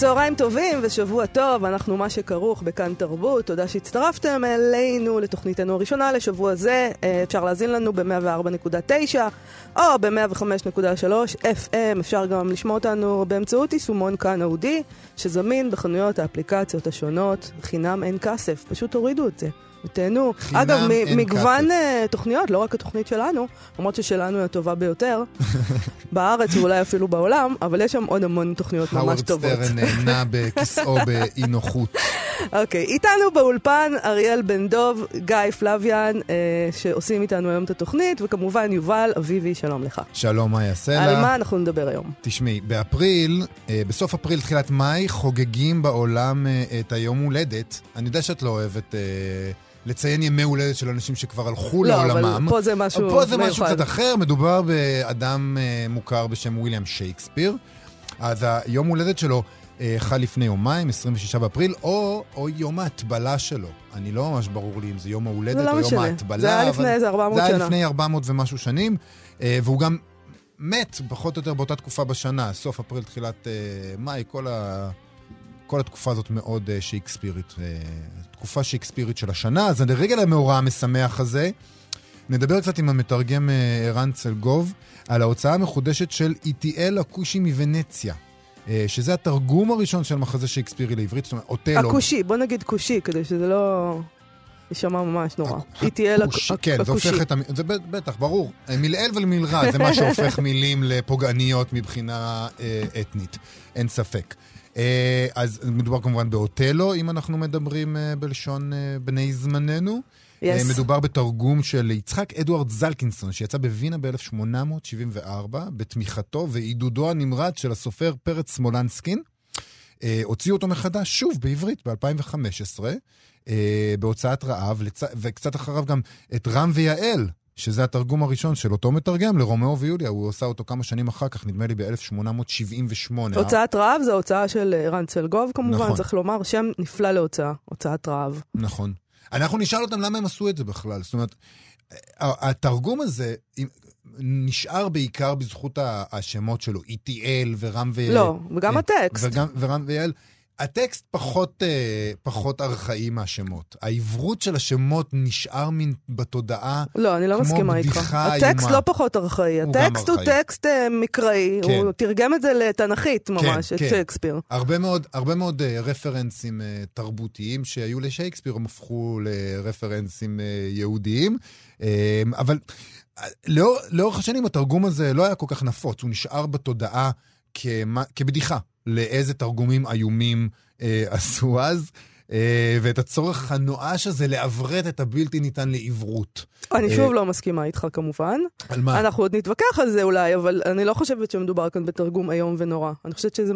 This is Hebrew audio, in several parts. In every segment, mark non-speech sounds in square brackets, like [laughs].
צהריים טובים ושבוע טוב, אנחנו מה שכרוך בכאן תרבות. תודה שהצטרפתם אלינו לתוכניתנו הראשונה לשבוע זה. אה, אפשר להזין לנו ב-104.9 או ב-105.3 FM. אפשר גם לשמוע אותנו באמצעות יישומון כאן אודי, שזמין בחנויות האפליקציות השונות. חינם אין כסף, פשוט תורידו את זה. ותהנו. אגב, מגוון uh, תוכניות, לא רק התוכנית שלנו, למרות ששלנו היא הטובה ביותר, [laughs] בארץ ואולי אפילו בעולם, אבל יש שם עוד המון תוכניות ממש טובות. האוורד סטרן נהנה [laughs] בכיסאו באי נוחות. אוקיי, okay, איתנו באולפן אריאל בן דוב, גיא פלוויאן, uh, שעושים איתנו היום את התוכנית, וכמובן יובל אביבי, שלום לך. שלום, מאיה סלע? על מה אנחנו נדבר היום? תשמעי, באפריל, uh, בסוף אפריל, תחילת מאי, חוגגים בעולם uh, את היום הולדת. אני יודע שאת לא אוהבת... Uh, לציין ימי הולדת של אנשים שכבר הלכו לא, לעולמם. לא, אבל פה זה משהו מיוחד. פה זה משהו קצת אחר, מדובר באדם uh, מוכר בשם וויליאם שייקספיר. אז היום הולדת שלו uh, חל לפני יומיים, 26 באפריל, או, או יום ההטבלה שלו. אני לא ממש ברור לי אם זה יום ההולדת לא או משנה. יום ההטבלה. זה היה לפני איזה 400 שנה. זה היה לפני 400 ומשהו שנים, uh, והוא גם מת פחות או יותר באותה תקופה בשנה, סוף אפריל, תחילת מאי, כל ה... כל התקופה הזאת מאוד שייקספירית, uh, תקופה שייקספירית של השנה. אז לרגע למאורע המשמח הזה, נדבר קצת עם המתרגם uh, ערן צלגוב על ההוצאה המחודשת של איטיאל הכושי מוונציה. uh, שזה התרגום הראשון של מחזה שייקספירי לעברית, זאת אומרת, אוטלו. הכושי, בוא נגיד כושי, כדי שזה לא... יישמע ממש נורא. איטיאל הכושי. כן, זה הופך את... זה בטח, ברור. מלעיל ולמלרע, זה מה שהופך [laughs] מילים לפוגעניות מבחינה אתנית, אין ספק. אז מדובר כמובן באוטלו, אם אנחנו מדברים בלשון בני זמננו. Yes. מדובר בתרגום של יצחק אדוארד זלקינסון, שיצא בווינה ב-1874, בתמיכתו ועידודו הנמרץ של הסופר פרץ סמולנסקין. הוציאו אותו מחדש, שוב, בעברית, ב-2015, בהוצאת רעב, וקצת אחריו גם את רם ויעל, שזה התרגום הראשון של אותו מתרגם לרומאו ויוליה, הוא עושה אותו כמה שנים אחר כך, נדמה לי ב-1878. הוצאת רעב זה הוצאה של רן צלגוב כמובן, נכון. צריך לומר, שם נפלא להוצאה, הוצאת רעב. נכון. אנחנו נשאל אותם למה הם עשו את זה בכלל. זאת אומרת, התרגום הזה נשאר בעיקר בזכות השמות שלו, ETL ורם ויעל. לא, וגם הטקסט. וגם, ורם ויעל. הטקסט פחות, אה, פחות ארכאי מהשמות. העברות של השמות נשאר מין בתודעה לא, אני לא מסכימה איתך. הטקסט אימה. לא פחות ארכאי. הוא הטקסט הוא ארכאי. טקסט אה, מקראי, כן. הוא תרגם את זה לתנכית ממש, כן, את כן. שייקספיר. הרבה מאוד, הרבה מאוד אה, רפרנסים אה, תרבותיים שהיו לשייקספיר, הם הפכו לרפרנסים אה, יהודיים. אה, אבל אה, לאור, לאורך השנים התרגום הזה לא היה כל כך נפוץ, הוא נשאר בתודעה כמה, כבדיחה. לאיזה תרגומים איומים אה, עשו אז. אה, ואת הצורך הנואש הזה לעברת את הבלתי ניתן לעברות. אני שוב לא מסכימה איתך כמובן. על מה? אנחנו עוד נתווכח על זה אולי, אבל אני לא חושבת שמדובר כאן בתרגום איום ונורא. אני חושבת שזה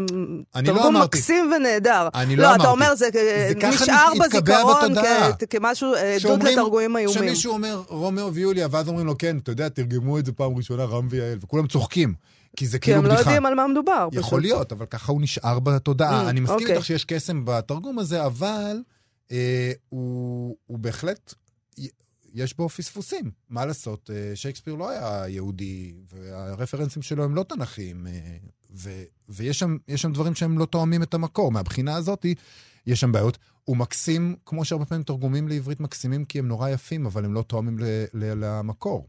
תרגום לא מקסים ונהדר. אני לא, לא אמרתי. אתה אומר, זה, זה נשאר בזיכרון כמשהו, עדות לתרגומים איומים. כשמישהו אומר רומאו ויוליה, ואז אומרים לו, כן, אתה יודע, תרגמו את זה פעם ראשונה, רם ויעל, וכולם צוחקים. כי זה כאילו בדיחה. כי הם לא יודעים על מה מדובר. יכול פשוט. להיות, אבל ככה הוא נשאר בתודעה. Mm, אני מסכים אוקיי. איתך שיש קסם בתרגום הזה, אבל אה, הוא, הוא בהחלט, יש בו פספוסים. מה לעשות, אה, שייקספיר לא היה יהודי, והרפרנסים שלו הם לא תנכיים, אה, ו, ויש שם, שם דברים שהם לא תואמים את המקור. מהבחינה הזאת, יש שם בעיות. הוא מקסים, כמו שהרבה פעמים תרגומים לעברית מקסימים, כי הם נורא יפים, אבל הם לא תואמים ל, ל, למקור.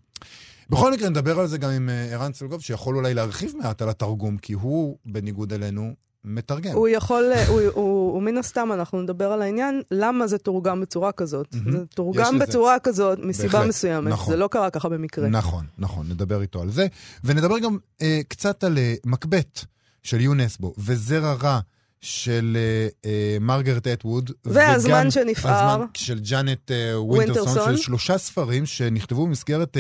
בכל מקרה, נדבר על זה גם עם אה, ערן צלגוב, שיכול אולי להרחיב מעט על התרגום, כי הוא, בניגוד אלינו, מתרגם. הוא יכול, אה, הוא, הוא, הוא מן הסתם, אנחנו נדבר על העניין, למה זה תורגם בצורה כזאת. Mm-hmm. זה תורגם בצורה כזאת מסיבה בהחלט, מסוימת. נכון. זה לא קרה ככה במקרה. נכון, נכון, נדבר איתו על זה. ונדבר גם אה, קצת על אה, מקבט של יונסבו, וזרע רע. של uh, uh, מרגרט אטווד. והזמן שנפער. הזמן של ג'אנט uh, ווינטרסון, של שלושה ספרים שנכתבו במסגרת uh,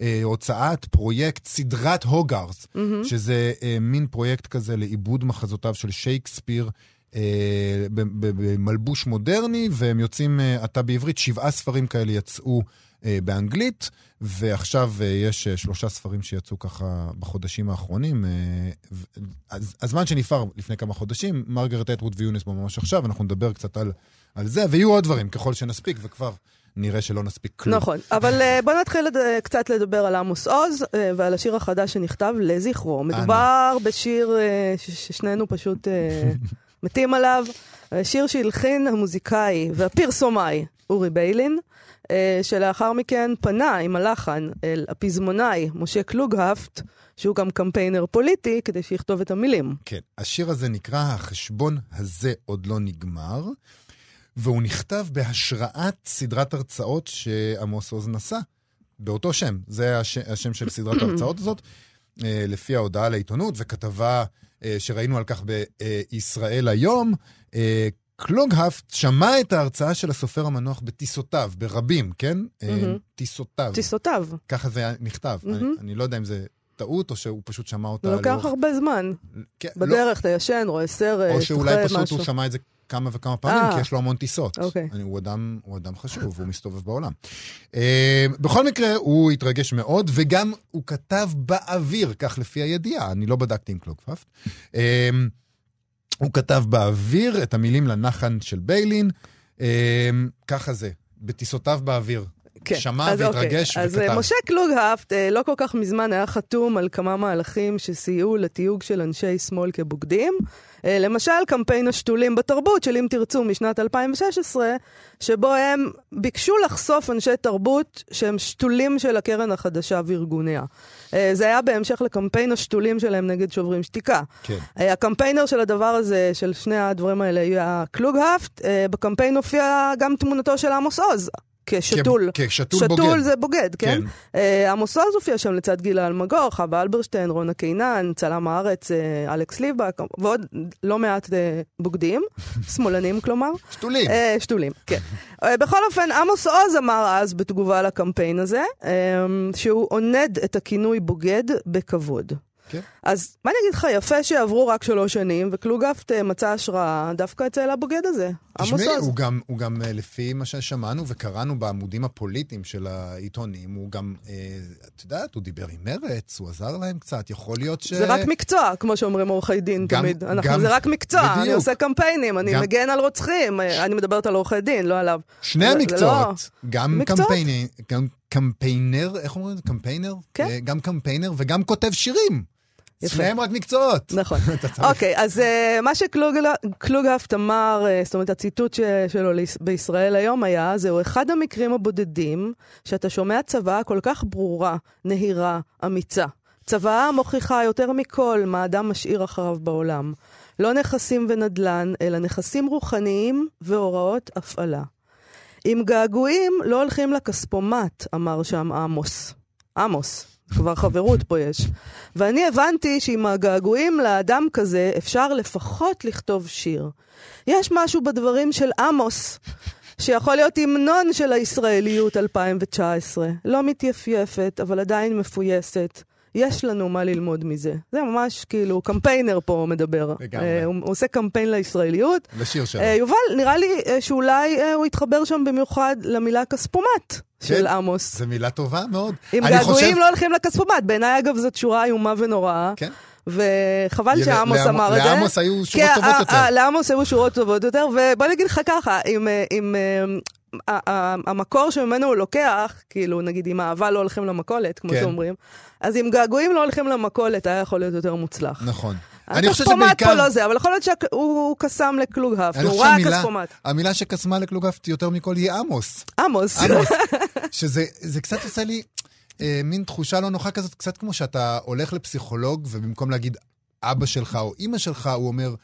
אה, הוצאת פרויקט סדרת הוגארס, mm-hmm. שזה אה, מין פרויקט כזה לעיבוד מחזותיו של שייקספיר. אה, במלבוש מודרני, והם יוצאים, אה, עתה בעברית, שבעה ספרים כאלה יצאו אה, באנגלית, ועכשיו יש שלושה ספרים שיצאו ככה בחודשים האחרונים. הזמן שנפער לפני כמה חודשים, מרגרט אטווד ויונס ממש עכשיו, אנחנו נדבר קצת על, על זה, ויהיו עוד דברים ככל שנספיק, וכבר נראה שלא נספיק כלום. נכון, אבל בואו נתחיל קצת לדבר על עמוס עוז ועל השיר החדש שנכתב לזכרו. מדובר בשיר ששנינו פשוט [laughs] מתים עליו. שיר שהלחין המוזיקאי והפרסומאי אורי ביילין, אה, שלאחר מכן פנה עם הלחן אל הפזמונאי משה קלוגהפט, שהוא גם קמפיינר פוליטי, כדי שיכתוב את המילים. כן, השיר הזה נקרא "החשבון הזה עוד לא נגמר", והוא נכתב בהשראת סדרת הרצאות שעמוס עוז נשא, באותו שם. זה הש... השם של סדרת [clears throat] ההרצאות הזאת, אה, לפי ההודעה לעיתונות וכתבה אה, שראינו על כך בישראל היום. אה, קלוגהפט שמע את ההרצאה של הסופר המנוח בטיסותיו, ברבים, כן? Mm-hmm. טיסותיו. טיסותיו. ככה זה נכתב. Mm-hmm. אני, אני לא יודע אם זה טעות, או שהוא פשוט שמע אותה לאורך... לוקח הרבה זמן. כן, לא- בדרך, לא... אתה ישן, רואה סרט, או שאולי פשוט משהו. הוא שמע את זה כמה וכמה פעמים, 아, אה. כי יש לו המון טיסות. אוקיי. אני, הוא, אדם, הוא אדם חשוב, הוא מסתובב בעולם. Uh, בכל מקרה, הוא התרגש מאוד, וגם הוא כתב באוויר, כך לפי הידיעה, אני לא בדקתי עם קלוגפאפט. Uh, הוא כתב באוויר את המילים לנחן של ביילין, uh, ככה זה, בטיסותיו באוויר. כן. שמע אז והתרגש אוקיי. וכתב. אז משה קלוגהפט לא כל כך מזמן היה חתום על כמה מהלכים שסייעו לתיוג של אנשי שמאל כבוגדים. אה, למשל, קמפיין השתולים בתרבות של אם תרצו משנת 2016, שבו הם ביקשו לחשוף אנשי תרבות שהם שתולים של הקרן החדשה וארגוניה. אה, זה היה בהמשך לקמפיין השתולים שלהם נגד שוברים שתיקה. כן. אה, הקמפיינר של הדבר הזה, של שני הדברים האלה, היה קלוגהפט. בקמפיין הופיעה גם תמונתו של עמוס עוז, כשתול. כשתול בוגד. שתול זה בוגד, כן? כן. Uh, עמוס עוז הופיע שם לצד גילה אלמגור, חווה אלברשטיין, רונה קינן, צלם הארץ, uh, אלכס ליבק, ועוד לא מעט uh, בוגדים, [laughs] שמאלנים כלומר. שתולים. Uh, שתולים, כן. uh, [laughs] בכל אופן, עמוס עוז אמר אז בתגובה לקמפיין הזה, um, שהוא עונד את הכינוי בוגד בכבוד. כן. אז מה אני אגיד לך, יפה שעברו רק שלוש שנים, וקלוגפט אה, מצא השראה דווקא אצל הבוגד הזה, תשמעי, הוא גם, הוא גם אה, לפי מה ששמענו וקראנו בעמודים הפוליטיים של העיתונים, הוא גם, אה, את יודעת, הוא דיבר עם מרץ, הוא עזר להם קצת, יכול להיות ש... זה רק מקצוע, כמו שאומרים עורכי דין גם, תמיד. אנחנו, גם, זה רק מקצוע, בדיוק. אני עושה קמפיינים, אני גם, מגן על רוצחים, אני מדברת על עורכי דין, לא עליו. שני המקצועות, לא, גם קמפיינים, גם קמפיינר, איך אומרים? קמפיינר? כן. גם קמפיינר וגם כותב שירים. שניהם רק מקצועות. נכון. [laughs] אוקיי, אז uh, מה שקלוגהפט אמר, uh, זאת אומרת, הציטוט שלו בישראל היום היה, זהו אחד המקרים הבודדים שאתה שומע צוואה כל כך ברורה, נהירה, אמיצה. צוואה מוכיחה יותר מכל מה אדם משאיר אחריו בעולם. לא נכסים ונדל"ן, אלא נכסים רוחניים והוראות הפעלה. עם געגועים לא הולכים לכספומט, אמר שם עמוס. עמוס. כבר חברות פה יש. ואני הבנתי שעם הגעגועים לאדם כזה אפשר לפחות לכתוב שיר. יש משהו בדברים של עמוס, שיכול להיות המנון של הישראליות 2019. לא מתייפייפת, אבל עדיין מפויסת. יש לנו מה ללמוד מזה. זה ממש כאילו, קמפיינר פה מדבר. לגמרי. Uh, הוא, עושה קמפיין לישראליות. לשיר שלו. Uh, יובל, נראה לי uh, שאולי הוא יתחבר שם במיוחד למילה כספומט. כן, של עמוס. זו מילה טובה מאוד. אם געגועים. לא הולכים לכספומט. בעיניי, אגב, זאת שורה איומה ונוראה. כן. וחבל. שעמוס. אמר את זה. לעמוס היו שורות טובות יותר. לעמוס היו שורות טובות יותר, ובוא נגיד לך ככה, אם המקור שממנו הוא לוקח, כאילו, נגיד, אם אהבה לא הולכים למכולת, כמו כן. שאומרים, אז אם געגועים לא הולכים למכולת, היה יכול להיות יותר מוצלח. נכון. אני חושב שבעיקר... פה לא זה, אבל יכול להיות שהוא קסם לקלוגהפט, הוא רק כספומט. המילה שקסמה לקלוגהפט יותר מכל היא עמוס. עמוס. עמוס. [laughs] שזה קצת עושה לי אה, מין תחושה לא נוחה כזאת, קצת כמו שאתה הולך לפסיכולוג, ובמקום להגיד אבא שלך או אימא שלך, הוא אומר,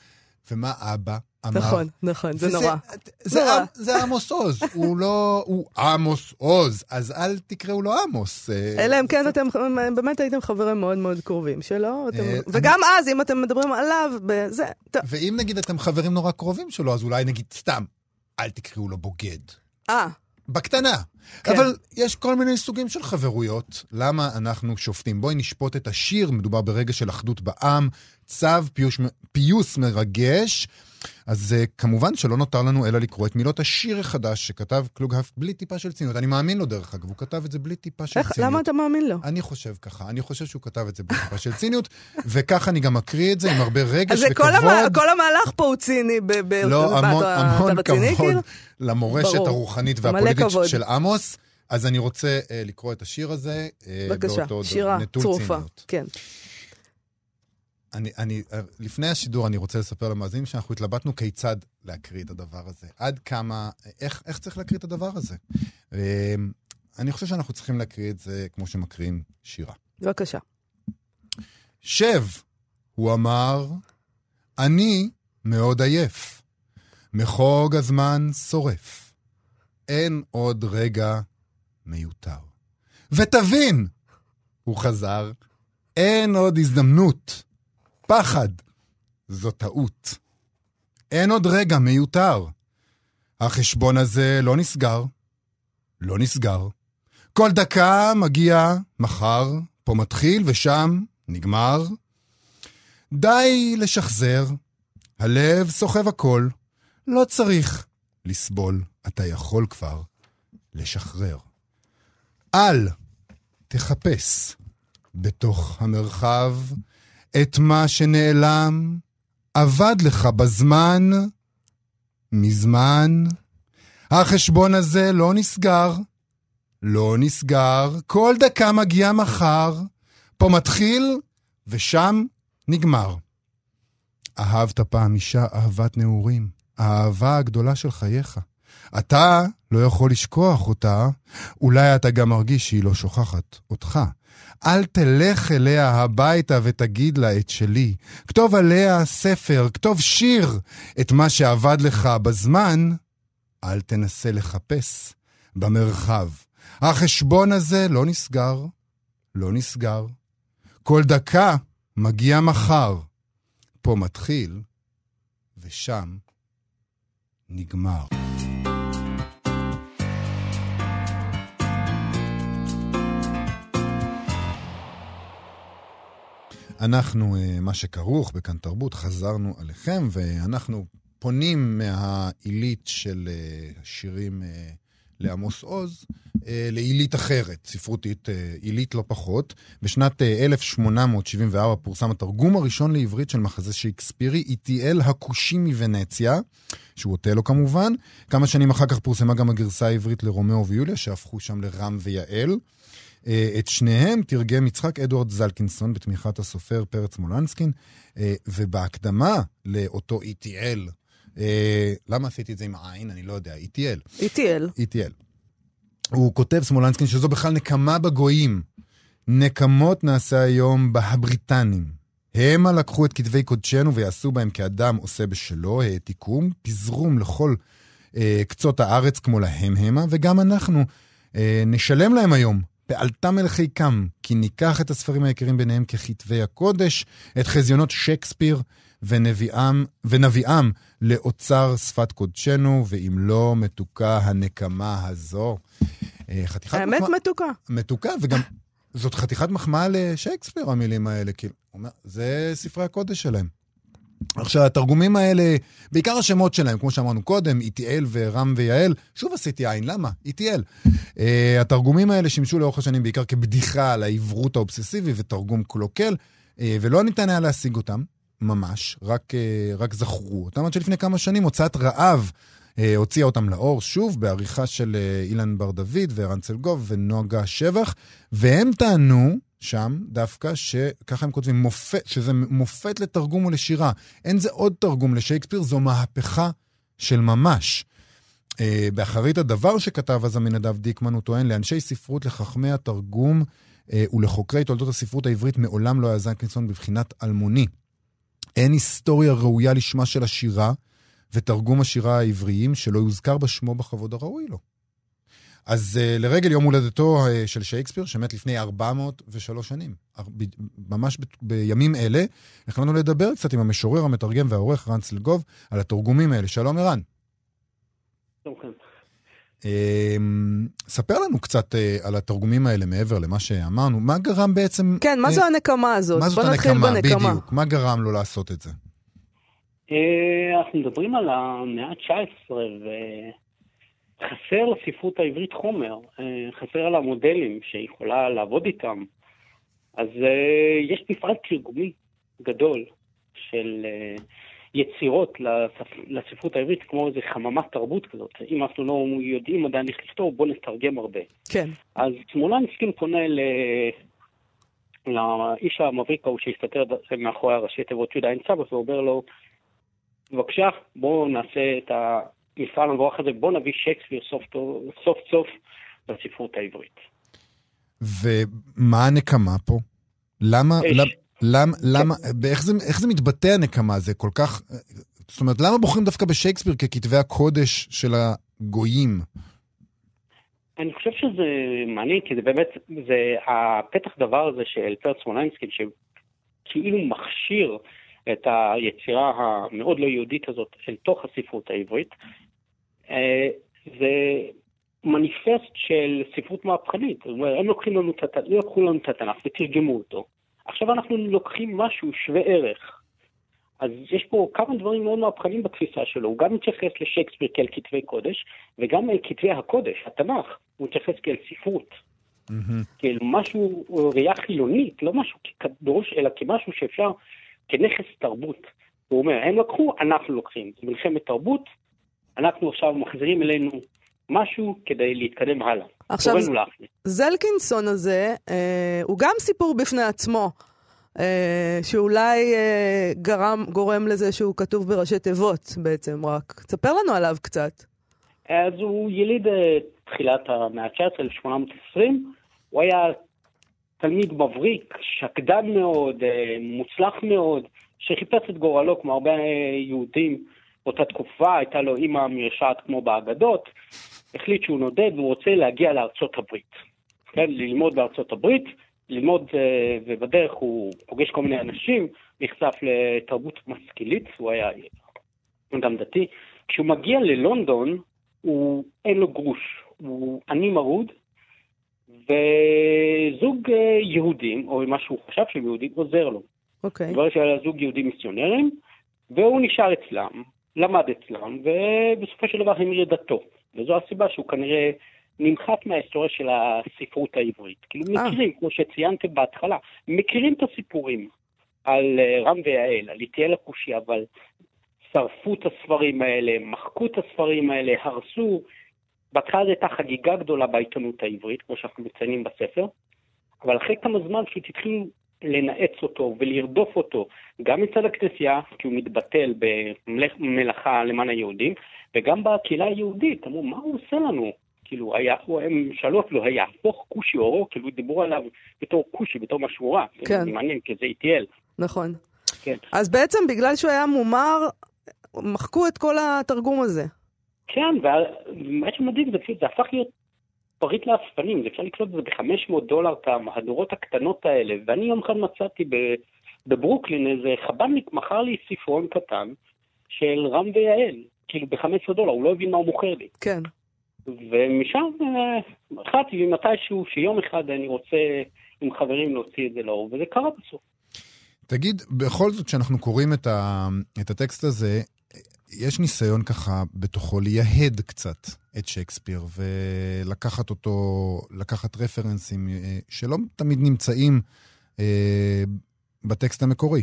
ומה אבא? אמר. נכון, נכון, זה נורא. זה, נורא. זה עמוס עוז, הוא לא, הוא עמוס עוז, אז אל תקראו לו עמוס. אה, אלא אם כן אתם באמת הייתם חברים מאוד מאוד קרובים שלו, אה, וגם אז, אם אתם מדברים עליו, זה... ואם נגיד אתם חברים נורא קרובים שלו, אז אולי נגיד סתם, אל תקראו לו בוגד. אה. בקטנה. כן. אבל יש כל מיני סוגים של חברויות. למה אנחנו שופטים? בואי נשפוט את השיר, מדובר ברגע של אחדות בעם, צו פיוס, פיוס מרגש. אז uh, כמובן שלא נותר לנו אלא לקרוא את מילות השיר החדש שכתב קלוגהפט בלי טיפה של ציניות. אני מאמין לו דרך אגב, הוא כתב את זה בלי טיפה של איך, ציניות. למה אתה מאמין לו? אני חושב ככה, אני חושב שהוא כתב את זה בלי טיפה של ציניות, [laughs] וככה אני גם אקריא את זה עם הרבה רגש אז וכבוד. כל, המ... כל המהלך פה הוא ציני. ב... ב... לא, המון, המון כבוד כאילו? [laughs] למורשת ברור. הרוחנית והפוליטית. של עמוס. אז אני רוצה uh, לקרוא את השיר הזה. uh, בבקשה, שירה צרופה. כן. אני, אני, לפני השידור אני רוצה לספר למאזינים שאנחנו התלבטנו כיצד להקריא את הדבר הזה. עד כמה, איך, איך צריך להקריא את הדבר הזה. אני חושב שאנחנו צריכים להקריא את זה כמו שמקריאים שירה. בבקשה. שב, הוא אמר, אני מאוד עייף. מחוג הזמן שורף. אין עוד רגע מיותר. ותבין, הוא חזר, אין עוד הזדמנות. פחד, זו טעות. אין עוד רגע מיותר. החשבון הזה לא נסגר. לא נסגר. כל דקה מגיע מחר, פה מתחיל ושם נגמר. די לשחזר, הלב סוחב הכל, לא צריך לסבול, אתה יכול כבר לשחרר. אל תחפש בתוך המרחב את מה שנעלם, אבד לך בזמן, מזמן. החשבון הזה לא נסגר, לא נסגר, כל דקה מגיע מחר, פה מתחיל ושם נגמר. אהבת פעם אישה אהבת נעורים, האהבה הגדולה של חייך. אתה לא יכול לשכוח אותה, אולי אתה גם מרגיש שהיא לא שוכחת אותך. אל תלך אליה הביתה ותגיד לה את שלי. כתוב עליה ספר, כתוב שיר. את מה שאבד לך בזמן, אל תנסה לחפש במרחב. החשבון הזה לא נסגר, לא נסגר. כל דקה מגיע מחר. פה מתחיל, ושם נגמר. אנחנו, אה, מה שכרוך בכאן תרבות, חזרנו עליכם, ואנחנו פונים מהעילית של אה, השירים אה, לעמוס עוז לעילית אחרת, ספרותית, עילית לא פחות. בשנת 1874 פורסם התרגום הראשון לעברית של מחזה שייקספירי, איטיאל הכושי מוונציה, שהוא אוטלו כמובן. כמה שנים אחר כך פורסמה גם הגרסה העברית לרומאו ויוליה, שהפכו שם לרם ויעל. את שניהם תרגם יצחק אדוארד זלקינסון בתמיכת הסופר פרץ מולנסקין, ובהקדמה לאותו ETL, למה עשיתי את זה עם העין? אני לא יודע, ETL. ETL. ETL. הוא כותב, סמולנסקין, שזו בכלל נקמה בגויים. נקמות נעשה היום בהבריטנים. המה לקחו את כתבי קודשנו ויעשו בהם כאדם עושה בשלו, העתיקום, פיזרום לכל אה, קצות הארץ כמו להם המה, וגם אנחנו אה, נשלם להם היום בעלתם אל חיקם, כי ניקח את הספרים היקרים ביניהם ככתבי הקודש, את חזיונות שייקספיר ונביאם, ונביאם לאוצר שפת קודשנו, ואם לא מתוקה הנקמה הזו. חתיכת האמת מחמא... מתוקה. מתוקה, וגם זאת חתיכת מחמאה לשייקספיר, המילים האלה, כאילו, זה ספרי הקודש שלהם. עכשיו, התרגומים האלה, בעיקר השמות שלהם, כמו שאמרנו קודם, איטיאל ורם ויעל, שוב עשיתי עין, למה? איטיאל. Uh, התרגומים האלה שימשו לאורך השנים בעיקר כבדיחה על העברות האובססיבי ותרגום קלוקל, uh, ולא ניתן היה להשיג אותם, ממש, רק, uh, רק זכרו אותם, עד שלפני כמה שנים הוצאת רעב uh, הוציאה אותם לאור, שוב, בעריכה של uh, אילן בר דוד וערן צלגוב ונוגה שבח, והם טענו, שם דווקא, שככה הם כותבים, מופת, שזה מופת לתרגום ולשירה. אין זה עוד תרגום לשייקספיר, זו מהפכה של ממש. Uh, באחרית הדבר שכתב אז עמינדב דיקמן, הוא טוען, לאנשי ספרות, לחכמי התרגום uh, ולחוקרי תולדות הספרות העברית מעולם לא היה זנקינסון בבחינת אלמוני. אין היסטוריה ראויה לשמה של השירה ותרגום השירה העבריים שלא יוזכר בשמו בכבוד הראוי לו. אז uh, לרגל יום הולדתו uh, של שייקספיר, שמת לפני 403 שנים, ממש ב- בימים אלה, החלטנו לדבר קצת עם המשורר, המתרגם והעורך רן צלגוב על התרגומים האלה. שלום ערן. אמ, ספר לנו קצת אה, על התרגומים האלה מעבר למה שאמרנו. מה גרם בעצם... כן, מה זו הנקמה הזאת? מה זאת הנקמה, בדיוק. מה גרם לו לעשות את זה? אנחנו מדברים על המאה ה-19, וחסר לספרות העברית חומר, חסר לה מודלים שיכולה לעבוד איתם. אז יש מפעל תרגומי גדול של יצירות לספרות העברית, כמו איזה חממת תרבות כזאת. אם אנחנו לא יודעים עדיין איך לכתוב, בואו נתרגם הרבה. כן. אז סמולנסקין פונה ל... לאיש המבריק ההוא שהסתתר מאחורי הראשי תיבות יהודה עין סבא, ואומר לו, בבקשה, בואו נעשה את המפעל המבורך הזה, בואו נביא שייקספיר סוף סוף, סוף לספרות העברית. ומה הנקמה פה? למה, למה, למה, למה, איך זה, איך זה מתבטא הנקמה? זה כל כך... זאת אומרת, למה בוחרים דווקא בשייקספיר ככתבי הקודש של הגויים? אני חושב שזה מעניין, כי זה באמת, זה הפתח דבר הזה של פרץ סמולנסקי, שכאילו מכשיר את היצירה המאוד לא יהודית הזאת אל תוך הספרות העברית. אה, זה מניפסט של ספרות מהפכנית. זאת אומרת, הם לוקחים לנו את, לא לקחו לנו את התנ"ך ותרגמו אותו. עכשיו אנחנו לוקחים משהו שווה ערך. אז יש פה כמה דברים מאוד מהפכנים בתפיסה שלו. הוא גם מתייחס לשייקספיר כאל כתבי קודש, וגם אל כתבי הקודש, התנ"ך, הוא מתייחס כאל ספרות. Mm-hmm. כאל משהו, ראייה חילונית, לא משהו כקדוש, אלא כמשהו שאפשר, כנכס תרבות. הוא אומר, הם לקחו, אנחנו לוקחים. זה מלחמת תרבות, אנחנו עכשיו מחזירים אלינו משהו כדי להתקדם הלאה. עכשיו, זלקינסון הזה, אה, הוא גם סיפור בפני עצמו, אה, שאולי אה, גרם, גורם לזה שהוא כתוב בראשי תיבות בעצם רק. תספר לנו עליו קצת. אז הוא יליד אה, תחילת המאה ה-19, 1820. הוא היה תלמיד מבריק, שקדן מאוד, אה, מוצלח מאוד, שחיפש את גורלו כמו הרבה יהודים באותה תקופה, הייתה לו אימא מרשעת כמו באגדות. החליט שהוא נודד והוא רוצה להגיע לארצות הברית. כן, ללמוד בארצות הברית, ללמוד, אה, ובדרך הוא פוגש כל מיני אנשים, נחשף לתרבות משכילית, הוא היה אדם דתי. כשהוא מגיע ללונדון, הוא, אין לו גרוש, הוא עני מרוד, וזוג אה, יהודים, או מה שהוא חשב שהם יהודים, עוזר לו. אוקיי. Okay. שהיה זוג יהודים מיסיונרים, והוא נשאר אצלם, למד אצלם, ובסופו של דבר המיר את דתו. וזו הסיבה שהוא כנראה נמחק מההיסטוריה של הספרות העברית. כאילו אה. מכירים, כמו שציינתם בהתחלה, מכירים את הסיפורים על אה, רם ויעל, על איטיאל הכושי, אבל שרפו את הספרים האלה, מחקו את הספרים האלה, הרסו. בהתחלה זו הייתה חגיגה גדולה בעיתונות העברית, כמו שאנחנו מציינים בספר, אבל אחרי כמה זמן פשוט התחילו לנאץ אותו ולרדוף אותו, גם מצד הכנסייה, כי הוא מתבטל במלאכה למען היהודים, וגם בקהילה היהודית, אמרו, מה הוא עושה לנו? כאילו, היה, הם שאלו אפילו, היהפוך כושי אורו, כאילו דיברו עליו בתור כושי, בתור משהו רע. כן. זה מעניין, כי זה איטיאל. נכון. כן. אז בעצם בגלל שהוא היה מומר, מחקו את כל התרגום הזה. כן, ומה שמדהים זה זה הפך להיות פריט לאספנים, אפשר לקנות את זה ב-500 דולר את המהדורות הקטנות האלה, ואני יום אחד מצאתי בברוקלין איזה חב"דניק מכר לי ספרון קטן של רם ויעל, כאילו ב-15 דולר, הוא לא הבין מה הוא מוכר לי. כן. ומשם אה, החלטתי מתישהו שיום אחד אני רוצה עם חברים להוציא את זה לאור, וזה קרה בסוף. תגיד, בכל זאת, כשאנחנו קוראים את, ה, את הטקסט הזה, יש ניסיון ככה בתוכו לייהד קצת את שייקספיר ולקחת אותו, לקחת רפרנסים אה, שלא תמיד נמצאים אה, בטקסט המקורי.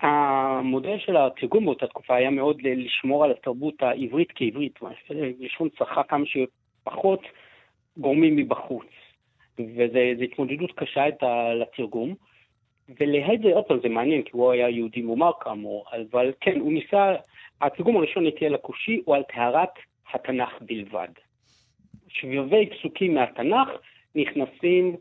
המודל של התרגום באותה תקופה היה מאוד לשמור על התרבות העברית כעברית, לשון צחה כמה שפחות גורמים מבחוץ. וזו התמודדות קשה איתה לתרגום. ולהד עוד פעם, זה מעניין, כי הוא היה יהודי מומר כאמור, אבל כן, הוא ניסה, התרגום הראשון נטייה לכושי הוא על טהרת התנ"ך בלבד. שבבי פסוקים מהתנ"ך נכנסים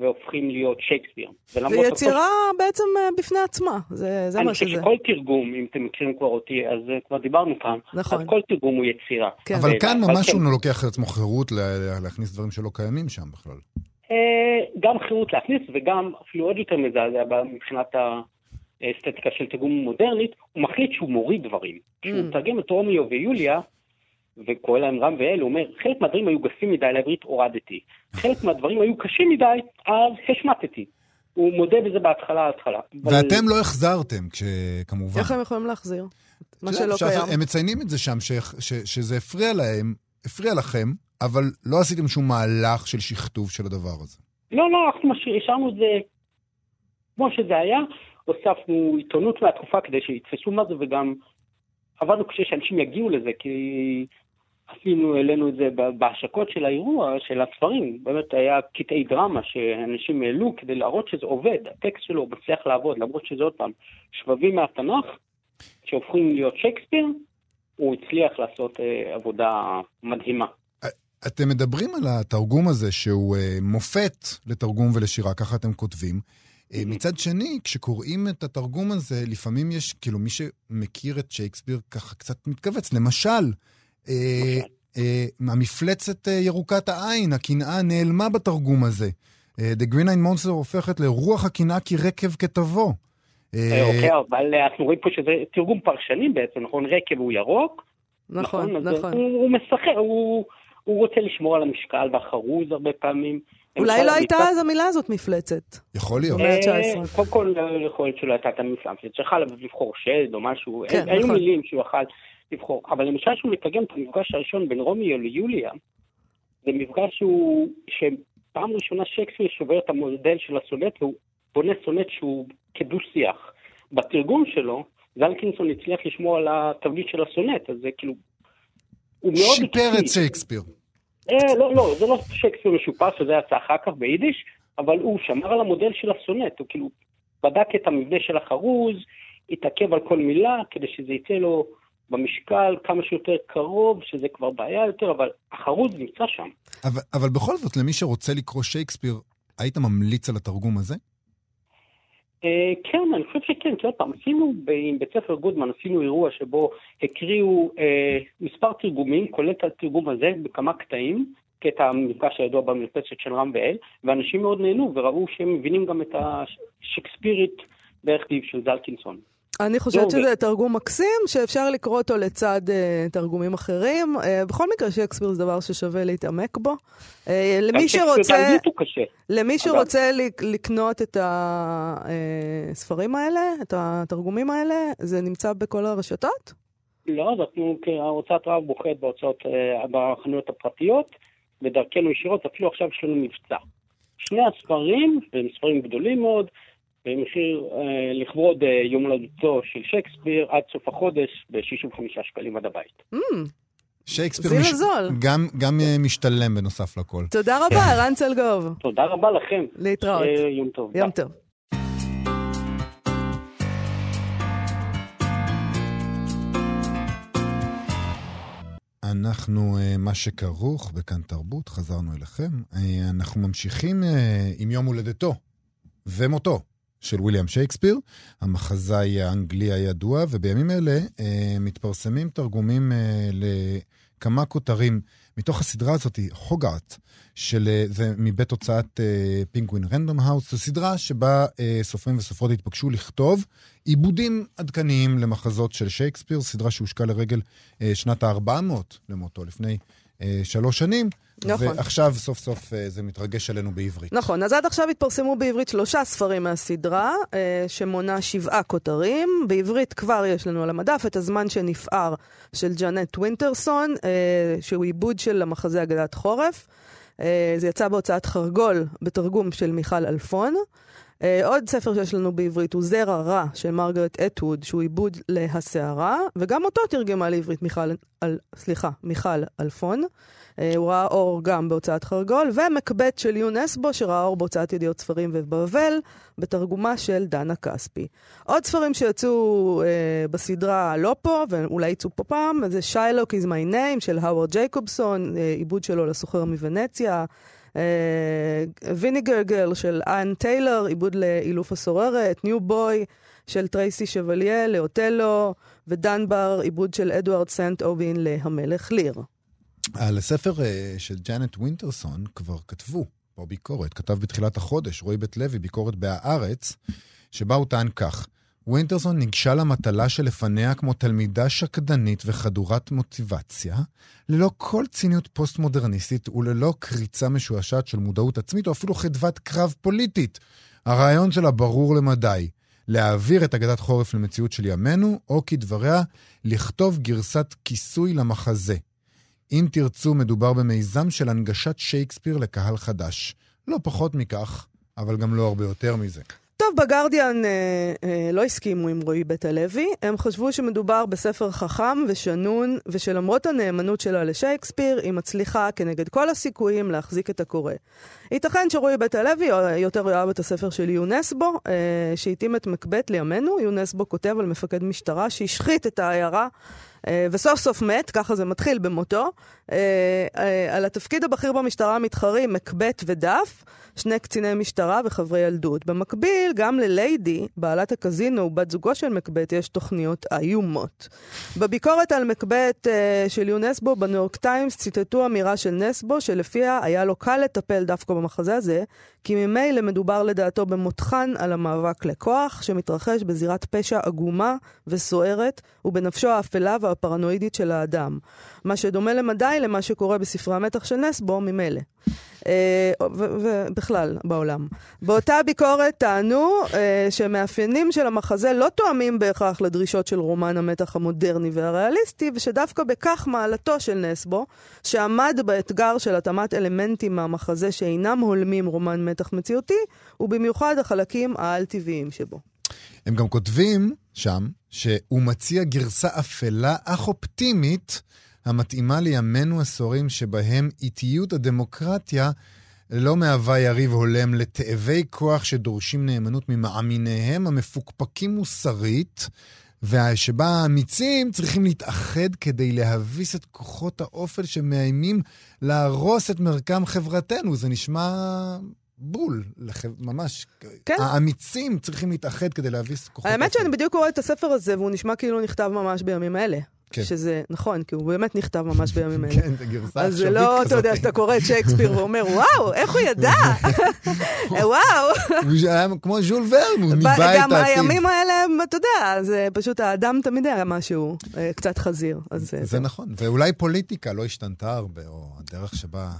והופכים להיות שייקספיר. זה יצירה הכל... בעצם אה, בפני עצמה, זה, זה מה שזה. אני חושב שכל תרגום, אם אתם מכירים כבר אותי, אז אה, כבר דיברנו פעם, נכון. אז כל תרגום הוא יצירה. כן. אבל כאן ממש כן. הוא לוקח לעצמו חירות להכניס דברים שלא קיימים שם בכלל. אה, גם חירות להכניס וגם אפילו עוד יותר מזעזע מבחינת האסתטיקה של תרגום מודרנית, הוא מחליט שהוא מוריד דברים. כשהוא mm. מתרגם את רומיו ויוליה, וקורא להם רם ואל, הוא אומר, חלק מהדברים היו גסים מדי לעברית, הורדתי. חלק מהדברים היו קשים מדי, אז השמטתי. הוא מודה בזה בהתחלה, התחלה. ואתם לא החזרתם, כמובן. איך הם יכולים להחזיר? מה שלא קיים. הם מציינים את זה שם, שזה הפריע להם, הפריע לכם, אבל לא עשיתם שום מהלך של שכתוב של הדבר הזה. לא, לא, אנחנו השארנו את זה כמו שזה היה, הוספנו עיתונות מהתקופה כדי שיתפסו מה זה, וגם עבדנו קשה שאנשים יגיעו לזה, כי עשינו, העלינו את זה בהשקות של האירוע, של הספרים. באמת היה קטעי דרמה שאנשים העלו כדי להראות שזה עובד, הטקסט שלו מצליח לעבוד, למרות שזה עוד פעם שבבים מהתנ"ך, שהופכים להיות שייקספיר, הוא הצליח לעשות אה, עבודה מדהימה. אתם מדברים על התרגום הזה שהוא אה, מופת לתרגום ולשירה, ככה אתם כותבים. אה, מצד שני, כשקוראים את התרגום הזה, לפעמים יש, כאילו, מי שמכיר את שייקספיר ככה קצת מתכווץ. למשל, אה, אה, המפלצת אה, ירוקת העין, הקנאה נעלמה בתרגום הזה. אה, The Green Eye Monster הופכת לרוח הקנאה כי רקב כתבו. אוקיי, אבל אנחנו רואים פה שזה תרגום פרשני בעצם, נכון? רקב הוא ירוק. נכון, נכון. נכון. הוא, הוא משחק, הוא, הוא רוצה לשמור על המשקל והחרוז הרבה פעמים. אולי לא הייתה אז המילה הזאת מפלצת. יכול להיות. במאה ה-19. קודם כל, יכול להיות שלא הייתה את המפלצת. צריכה לבחור שד או משהו. כן, היו נכון. מילים שהוא יכל לבחור. אבל למשל שהוא מתרגם את המפגש הראשון בין רומיו ליוליה, זה מפגש שהוא, שפעם ראשונה שייקספיר שובר את המודל של הסונט, והוא בונה סונט שהוא כדו-שיח. בתרגום שלו, זלקינסון הצליח לשמור על התבנית של הסונט, אז זה כאילו... הוא מאוד... שיפר את שייקספיר. אה, לא, לא, זה לא שייקספיר משופר, שזה יצא אחר כך ביידיש, אבל הוא שמר על המודל של הסונט, הוא כאילו בדק את המבנה של החרוז, התעכב על כל מילה, כדי שזה יצא לו במשקל כמה שיותר קרוב, שזה כבר בעיה יותר, אבל החרוז נמצא שם. אבל, אבל בכל זאת, למי שרוצה לקרוא שייקספיר, היית ממליץ על התרגום הזה? אה, כן, אני חושב שכן, כי עוד פעם, עשינו עם בית ספר גודמן, עשינו אירוע שבו הקריאו אה, מספר תרגומים, כולל את התרגום הזה בכמה קטעים, קטע המפגש הידוע במרפסת של רם ואל, ואנשים מאוד נהנו וראו שהם מבינים גם את השקספירית בערך של זלקינסון. אני חושבת שזה תרגום מקסים, שאפשר לקרוא אותו לצד uh, תרגומים אחרים. Uh, בכל מקרה, שייקספיר זה דבר ששווה להתעמק בו. Uh, למי שרוצה, למי שרוצה לקנות את הספרים האלה, את התרגומים האלה, זה נמצא בכל הרשתות? לא, אנחנו כהוצאת רב בוחרת בהוצאות, בחנויות הפרטיות, ודרכנו ישירות, אפילו עכשיו יש לנו מבצע. שני הספרים, והם ספרים גדולים מאוד, במחיר אה, לכבוד אה, יום הולדתו של שייקספיר עד סוף החודש ב-65 שקלים עד הבית. Mm. שייקספיר מש... גם, גם אה, משתלם בנוסף לכל. תודה רבה, כן. רן צלגוב. תודה רבה לכם. להתראות. אה, יום טוב. יום טוב. אנחנו, אה, מה שכרוך בכאן תרבות, חזרנו אליכם. אנחנו ממשיכים עם יום הולדתו ומותו של ויליאם שייקספיר, המחזאי האנגלי הידוע, ובימים אלה אה, מתפרסמים תרגומים אה, לכמה כותרים מתוך הסדרה הזאת, הוגארט, של, אה, זה מבית הוצאת אה, פינגווין רנדום האוס, זו סדרה שבה אה, סופרים וסופרות התבקשו לכתוב עיבודים עדכניים למחזות של שייקספיר, סדרה שהושקה לרגל אה, שנת ה-400 למותו, לפני שלוש שנים. נכון. ועכשיו סוף סוף אה, זה מתרגש עלינו בעברית. נכון, אז עד עכשיו התפרסמו בעברית שלושה ספרים מהסדרה, אה, שמונה שבעה כותרים. בעברית כבר יש לנו על המדף את הזמן שנפער של ג'אנט ווינטרסון, שהוא עיבוד של המחזה אגדת חורף. זה יצא בהוצאת חרגול בתרגום של מיכל אלפון. Uh, עוד ספר שיש לנו בעברית הוא זרע רע של מרגרט אטווד, שהוא עיבוד להסערה, וגם אותו תרגמה לעברית מיכל, על, סליחה, מיכל אלפון. Uh, הוא ראה אור גם בהוצאת חרגול, ומקבט של יונסבו, שראה אור בהוצאת ידיעות ספרים ובבבל, בתרגומה של דנה כספי. עוד ספרים שיצאו uh, בסדרה לא פה, ואולי יצאו פה פעם, זה Shylock is my name של האוורד ג'ייקובסון, uh, עיבוד שלו לסוחר מוונציה. ויניגר uh, גרל של אן טיילר, עיבוד לאילוף הסוררת, New Boy של טרייסי שבליה לאוטלו, ו Dunbar, עיבוד של אדוארד סנט אובין להמלך ליר. על הספר uh, של ג'אנט ווינטרסון כבר כתבו פה ביקורת, כתב בתחילת החודש רועי בית לוי ביקורת בהארץ, שבה הוא טען כך: ווינטרסון ניגשה למטלה שלפניה כמו תלמידה שקדנית וחדורת מוטיבציה, ללא כל ציניות פוסט-מודרניסטית וללא קריצה משועשעת של מודעות עצמית או אפילו חדוות קרב פוליטית. הרעיון שלה ברור למדי, להעביר את אגדת חורף למציאות של ימינו, או כדבריה, לכתוב גרסת כיסוי למחזה. אם תרצו, מדובר במיזם של הנגשת שייקספיר לקהל חדש. לא פחות מכך, אבל גם לא הרבה יותר מזה. טוב, בגרדיאן אה, אה, לא הסכימו עם רועי בית הלוי. הם חשבו שמדובר בספר חכם ושנון, ושלמרות הנאמנות שלה לשייקספיר, היא מצליחה כנגד כל הסיכויים להחזיק את הקורא. ייתכן שרועי בית הלוי יותר יאהב את הספר של יונסבו, אה, שהתאים את מקבט לימינו. יונסבו כותב על מפקד משטרה שהשחית את העיירה. אה, וסוף סוף מת, ככה זה מתחיל במותו. אה, אה, על התפקיד הבכיר במשטרה מתחרים מקבט ודף, שני קציני משטרה וחברי ילדות. במקביל, גם לליידי, בעלת הקזינו ובת זוגו של מקבט, יש תוכניות איומות. בביקורת על מקבט של יונסבו בניו יורק טיימס ציטטו אמירה של נסבו, שלפיה היה לו קל לטפל דווקא במחזה הזה, כי ממילא מדובר לדעתו במותחן על המאבק לכוח, שמתרחש בזירת פשע עגומה וסוערת, ובנפשו האפלה והפרנואידית של האדם. מה שדומה למדי למה שקורה בספרי המתח של נסבו ממילא. אה, ובכלל, בעולם. באותה ביקורת טענו אה, שמאפיינים של המחזה לא תואמים בהכרח לדרישות של רומן המתח המודרני והריאליסטי, ושדווקא בכך מעלתו של נסבו, שעמד באתגר של התאמת אלמנטים מהמחזה שאינם הולמים רומן מתח מציאותי, ובמיוחד החלקים העל-טבעיים שבו. הם גם כותבים שם שהוא מציע גרסה אפלה אך אופטימית המתאימה לימינו עשורים שבהם איטיות הדמוקרטיה לא מהווה יריב הולם לתאבי כוח שדורשים נאמנות ממאמיניהם המפוקפקים מוסרית, ושבה האמיצים צריכים להתאחד כדי להביס את כוחות האופל שמאיימים להרוס את מרקם חברתנו. זה נשמע בול, לח... ממש. כן. האמיצים צריכים להתאחד כדי להביס כוחות האמת. שאני בדיוק קורא את הספר הזה, והוא נשמע כאילו נכתב ממש בימים אלה. כן. שזה נכון, כי הוא באמת נכתב ממש בימים האלה. [laughs] כן, זה גרסה עכשווית כזאת. אז זה לא, אתה יודע, שאתה קורא את שייקספיר ואומר, וואו, איך הוא ידע? [laughs] וואו. הוא היה כמו ז'ול ורן, הוא ניבא את העתיד. גם הימים האלה, אתה יודע, זה פשוט האדם תמיד היה משהו, אה, קצת חזיר. זה נכון, ואולי פוליטיקה לא השתנתה הרבה, או הדרך שבה...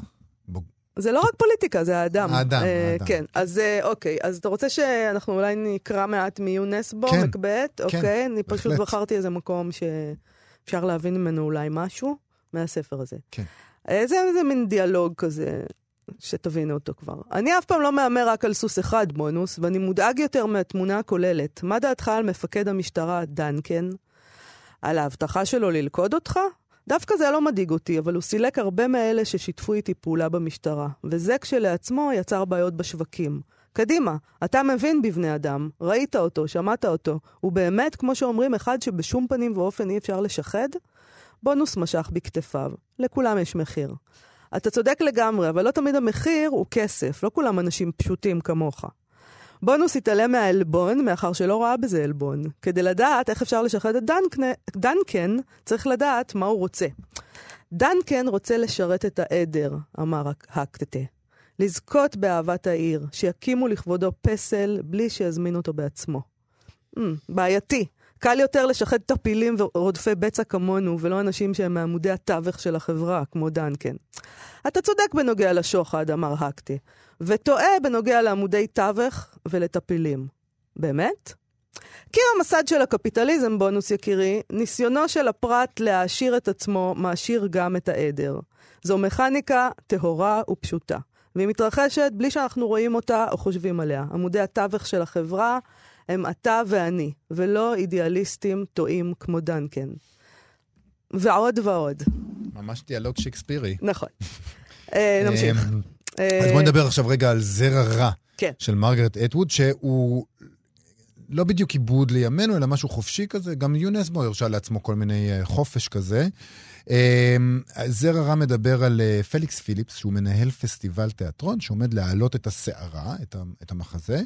זה לא רק פוליטיקה, זה האדם. האדם, אה, האדם. כן, אז אה, אוקיי, אז אתה רוצה שאנחנו אולי נקרא מעט מיונסבו, כן, מקבט? כן, אוקיי, אני פשוט בהחלט. בחרתי איזה מקום ש... אפשר להבין ממנו אולי משהו מהספר הזה. כן. איזה, איזה מין דיאלוג כזה, שתבינו אותו כבר. אני אף פעם לא מהמר רק על סוס אחד, בונוס, ואני מודאג יותר מהתמונה הכוללת. מה דעתך על מפקד המשטרה, דנקן? על ההבטחה שלו ללכוד אותך? דווקא זה לא מדאיג אותי, אבל הוא סילק הרבה מאלה ששיתפו איתי פעולה במשטרה, וזה כשלעצמו יצר בעיות בשווקים. קדימה, אתה מבין בבני אדם, ראית אותו, שמעת אותו. הוא באמת, כמו שאומרים, אחד שבשום פנים ואופן אי אפשר לשחד? בונוס משך בכתפיו. לכולם יש מחיר. אתה צודק לגמרי, אבל לא תמיד המחיר הוא כסף, לא כולם אנשים פשוטים כמוך. בונוס התעלם מהעלבון, מאחר שלא ראה בזה עלבון. כדי לדעת איך אפשר לשחד את דנקן, דנקן, צריך לדעת מה הוא רוצה. דנקן רוצה לשרת את העדר, אמר הקטטה. לזכות באהבת העיר, שיקימו לכבודו פסל בלי שיזמין אותו בעצמו. Mm, בעייתי. קל יותר לשחד טפילים ורודפי בצע כמונו, ולא אנשים שהם מעמודי התווך של החברה, כמו דנקן. אתה צודק בנוגע לשוחד, אמר הקטי, וטועה בנוגע לעמודי תווך ולטפילים. באמת? קיר המסד של הקפיטליזם, בונוס יקירי, ניסיונו של הפרט להעשיר את עצמו מעשיר גם את העדר. זו מכניקה טהורה ופשוטה. והיא מתרחשת בלי שאנחנו רואים אותה או חושבים עליה. עמודי התווך של החברה הם אתה ואני, ולא אידיאליסטים טועים כמו דנקן. ועוד ועוד. ממש דיאלוג שיקספירי. נכון. [laughs] אה, נמשיך. אז בואי נדבר עכשיו רגע על זרע רע כן. של מרגרט אטווד, שהוא לא בדיוק עיבוד לימינו, אלא משהו חופשי כזה. גם יונסבו הרשה לעצמו כל מיני אה, חופש כזה. אמ, זרע רע מדבר על אה, פליקס פיליפס, שהוא מנהל פסטיבל תיאטרון, שעומד להעלות את הסערה, את המחזה,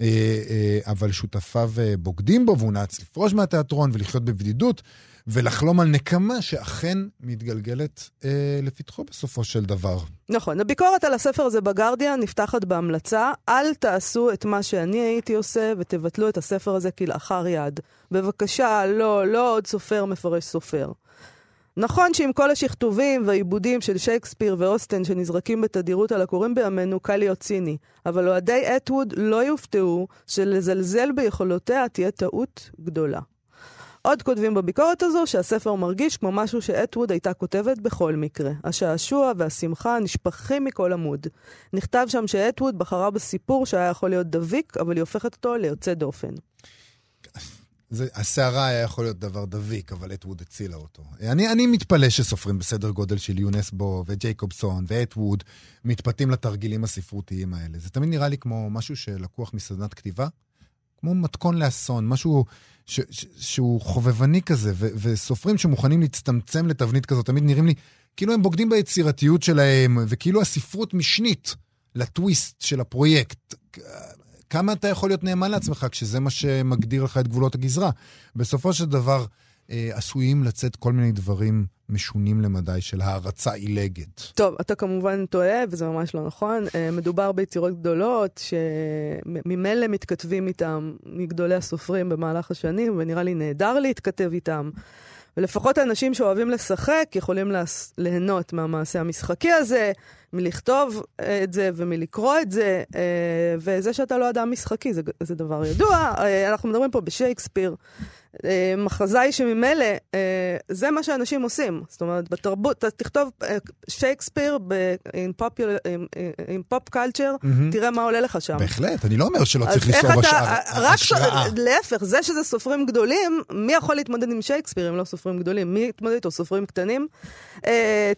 אה, אבל שותפיו בוגדים בו, והוא נאלץ לפרוש מהתיאטרון ולחיות בבדידות. ולחלום על נקמה שאכן מתגלגלת אה, לפתחו בסופו של דבר. נכון. הביקורת על הספר הזה בגרדיאן נפתחת בהמלצה, אל תעשו את מה שאני הייתי עושה ותבטלו את הספר הזה כלאחר יד. בבקשה, לא, לא עוד סופר מפרש סופר. נכון שעם כל השכתובים והעיבודים של שייקספיר ואוסטן שנזרקים בתדירות על הקוראים בימינו, קל להיות ציני. אבל אוהדי אטווד לא יופתעו שלזלזל ביכולותיה תהיה טעות גדולה. עוד כותבים בביקורת הזו שהספר מרגיש כמו משהו שאטווד הייתה כותבת בכל מקרה. השעשוע והשמחה נשפכים מכל עמוד. נכתב שם שאטווד בחרה בסיפור שהיה יכול להיות דביק, אבל היא הופכת אותו ליוצא דופן. זה, הסערה היה יכול להיות דבר דביק, אבל אטווד הצילה אותו. אני, אני מתפלא שסופרים בסדר גודל של יונסבו וג'ייקובסון ואטווד מתפתים לתרגילים הספרותיים האלה. זה תמיד נראה לי כמו משהו שלקוח מסדנת כתיבה, כמו מתכון לאסון, משהו ש, ש, שהוא חובבני כזה, ו, וסופרים שמוכנים להצטמצם לתבנית כזאת תמיד נראים לי כאילו הם בוגדים ביצירתיות שלהם, וכאילו הספרות משנית לטוויסט של הפרויקט. כמה אתה יכול להיות נאמן לעצמך כשזה מה שמגדיר לך את גבולות הגזרה? בסופו של דבר, אה, עשויים לצאת כל מיני דברים משונים למדי של הערצה עילגת. טוב, אתה כמובן טועה, וזה ממש לא נכון. אה, מדובר ביצירות גדולות שממילא מתכתבים איתם מגדולי הסופרים במהלך השנים, ונראה לי נהדר להתכתב איתם. ולפחות האנשים שאוהבים לשחק יכולים. ליהנות מהמעשה המשחקי הזה, מלכתוב אה, את זה ומלקרוא את זה, אה, וזה שאתה לא אדם משחקי זה, זה דבר ידוע. אה, אנחנו מדברים פה בשייקספיר. מחזאי שממילא, זה מה שאנשים עושים. זאת אומרת, בתרבות, תכתוב שייקספיר עם פופ קלצ'ר, תראה מה עולה לך שם. בהחלט, אני לא אומר שלא צריך לנסוע השראה. להפך, זה שזה סופרים גדולים, מי יכול להתמודד עם שייקספיר אם לא סופרים גדולים? מי יתמודד איתו? סופרים קטנים?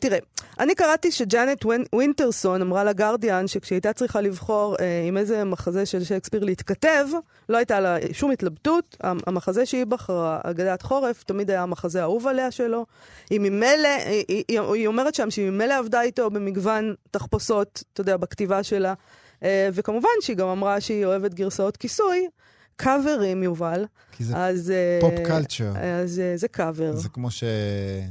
תראה, אני קראתי שג'אנט ווינטרסון אמרה לגרדיאן שכשהיא הייתה צריכה לבחור אה, עם איזה מחזה של שייקספיר להתכתב, לא הייתה לה שום התלבטות. המחזה שהיא בחרה, אגדת חורף, תמיד היה המחזה האהוב עליה שלו. היא ממילא, היא, היא, היא אומרת שם שהיא ממילא עבדה איתו במגוון תחפושות, אתה יודע, בכתיבה שלה. אה, וכמובן שהיא גם אמרה שהיא אוהבת גרסאות כיסוי. קאברים, יובל. כי זה אז, pop culture. אז אה, זה קאבר. זה כמו ש...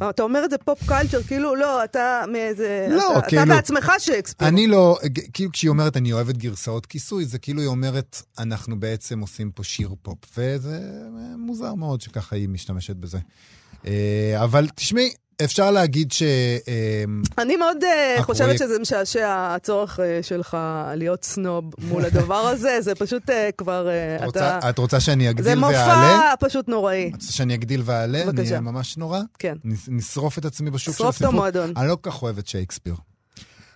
אה, אתה אומר את זה pop culture, כאילו, לא, אתה מאיזה... לא, אתה, כאילו... אתה בעצמך שייקספיר. אני לא, כאילו כשהיא אומרת, אני אוהבת גרסאות כיסוי, זה כאילו היא אומרת, אנחנו בעצם עושים פה שיר פופ, וזה מוזר מאוד שככה היא משתמשת בזה. אבל תשמעי, אפשר להגיד ש... אמ, אני מאוד אה, חושבת שזה משעשע הצורך אה, שלך להיות סנוב מול הדבר הזה, [laughs] זה פשוט אה, כבר... את רוצה שאני אגדיל ואעלה? זה מופע פשוט נוראי. את רוצה שאני אגדיל ואעלה? בבקשה. אני אהיה ממש נורא? כן. נשרוף את עצמי בשוק של הספרות? שרוף את המועדון. אני לא כל כך אוהב את שייקספיר.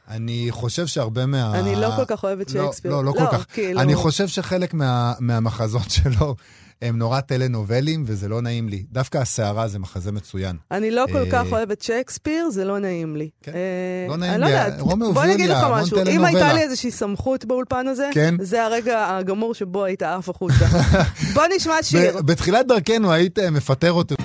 אני חושב שהרבה מה... אני לא כל כך אוהבת לא, שייקספיר. לא, לא, לא כל כך. כאילו... אני חושב שחלק מה, מהמחזות [laughs] שלו הם נורא טלנובלים, וזה לא נעים לי. דווקא הסערה זה מחזה מצוין. אני לא כל כך אוהבת שייקספיר, זה לא נעים לי. כן, אה, לא נעים לי. רומאו ויוליה, המון טלנובלה. אם הייתה לי איזושהי סמכות באולפן הזה, כן? זה הרגע הגמור שבו היית עף החוצה. [laughs] בוא נשמע שיר. בתחילת דרכנו היית מפטר אותו.